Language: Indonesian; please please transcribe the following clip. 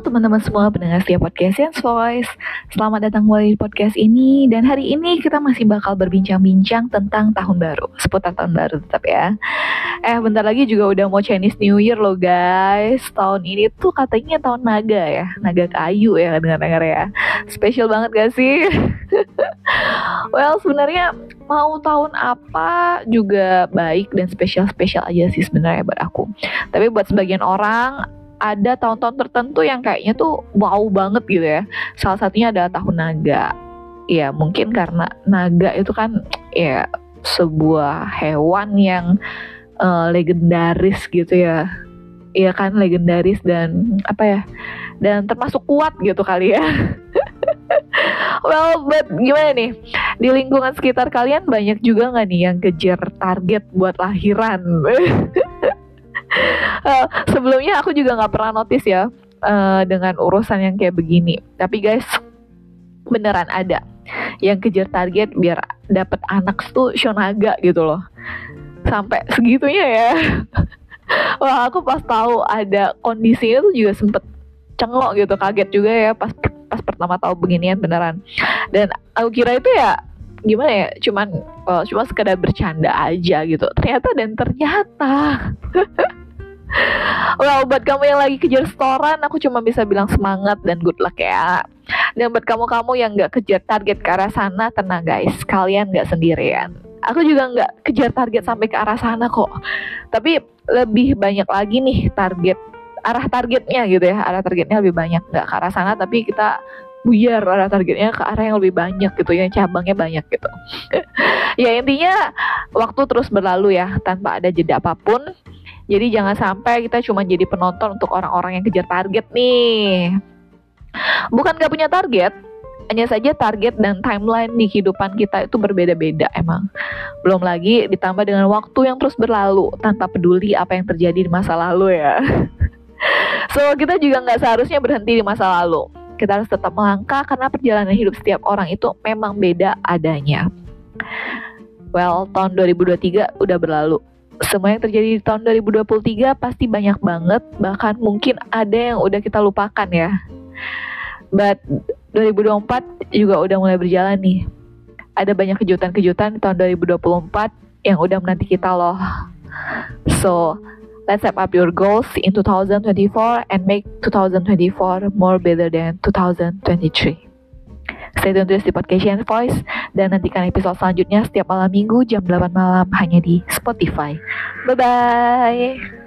Teman-teman semua pendengar setiap podcast Science Voice. Selamat datang kembali di podcast ini. Dan hari ini kita masih bakal berbincang-bincang tentang tahun baru. Seputar tahun baru tetap ya. Eh bentar lagi juga udah mau Chinese New Year loh guys. Tahun ini tuh katanya tahun naga ya. Naga kayu ya dengar-dengar ya. Spesial banget gak sih? well sebenarnya mau tahun apa juga baik dan spesial-spesial aja sih sebenarnya buat aku. Tapi buat sebagian orang ada tahun-tahun tertentu yang kayaknya tuh wow banget gitu ya. Salah satunya adalah tahun naga. Ya mungkin karena naga itu kan ya sebuah hewan yang uh, legendaris gitu ya. Iya kan legendaris dan apa ya? Dan termasuk kuat gitu kali ya. well, but gimana nih? Di lingkungan sekitar kalian banyak juga nggak nih yang kejar target buat lahiran? uh, sebelumnya aku juga nggak pernah notice ya uh, dengan urusan yang kayak begini. Tapi guys, beneran ada yang kejar target biar dapat anak tuh shonaga gitu loh. Sampai segitunya ya. Wah, aku pas tahu ada kondisi itu juga sempet cengok gitu, kaget juga ya pas pas pertama tahu beginian beneran. Dan aku kira itu ya gimana ya cuman uh, cuma sekedar bercanda aja gitu ternyata dan ternyata Well, buat kamu yang lagi kejar setoran, aku cuma bisa bilang semangat dan good luck ya. Dan buat kamu-kamu yang gak kejar target ke arah sana, tenang guys, kalian gak sendirian. Aku juga gak kejar target sampai ke arah sana kok. Tapi lebih banyak lagi nih target, arah targetnya gitu ya, arah targetnya lebih banyak. Gak ke arah sana, tapi kita buyar arah targetnya ke arah yang lebih banyak gitu yang cabangnya banyak gitu ya intinya waktu terus berlalu ya tanpa ada jeda apa pun jadi jangan sampai kita cuma jadi penonton untuk orang-orang yang kejar target nih. Bukan gak punya target, hanya saja target dan timeline di kehidupan kita itu berbeda-beda emang. Belum lagi ditambah dengan waktu yang terus berlalu tanpa peduli apa yang terjadi di masa lalu ya. so kita juga nggak seharusnya berhenti di masa lalu. Kita harus tetap melangkah karena perjalanan hidup setiap orang itu memang beda adanya. Well, tahun 2023 udah berlalu semua yang terjadi di tahun 2023 pasti banyak banget, bahkan mungkin ada yang udah kita lupakan ya. But 2024 juga udah mulai berjalan nih. Ada banyak kejutan-kejutan di tahun 2024 yang udah menanti kita loh. So, let's set up your goals in 2024 and make 2024 more better than 2023. Stay tune terus di podcast Voice dan nantikan episode selanjutnya setiap malam minggu jam 8 malam hanya di Spotify. Bye bye.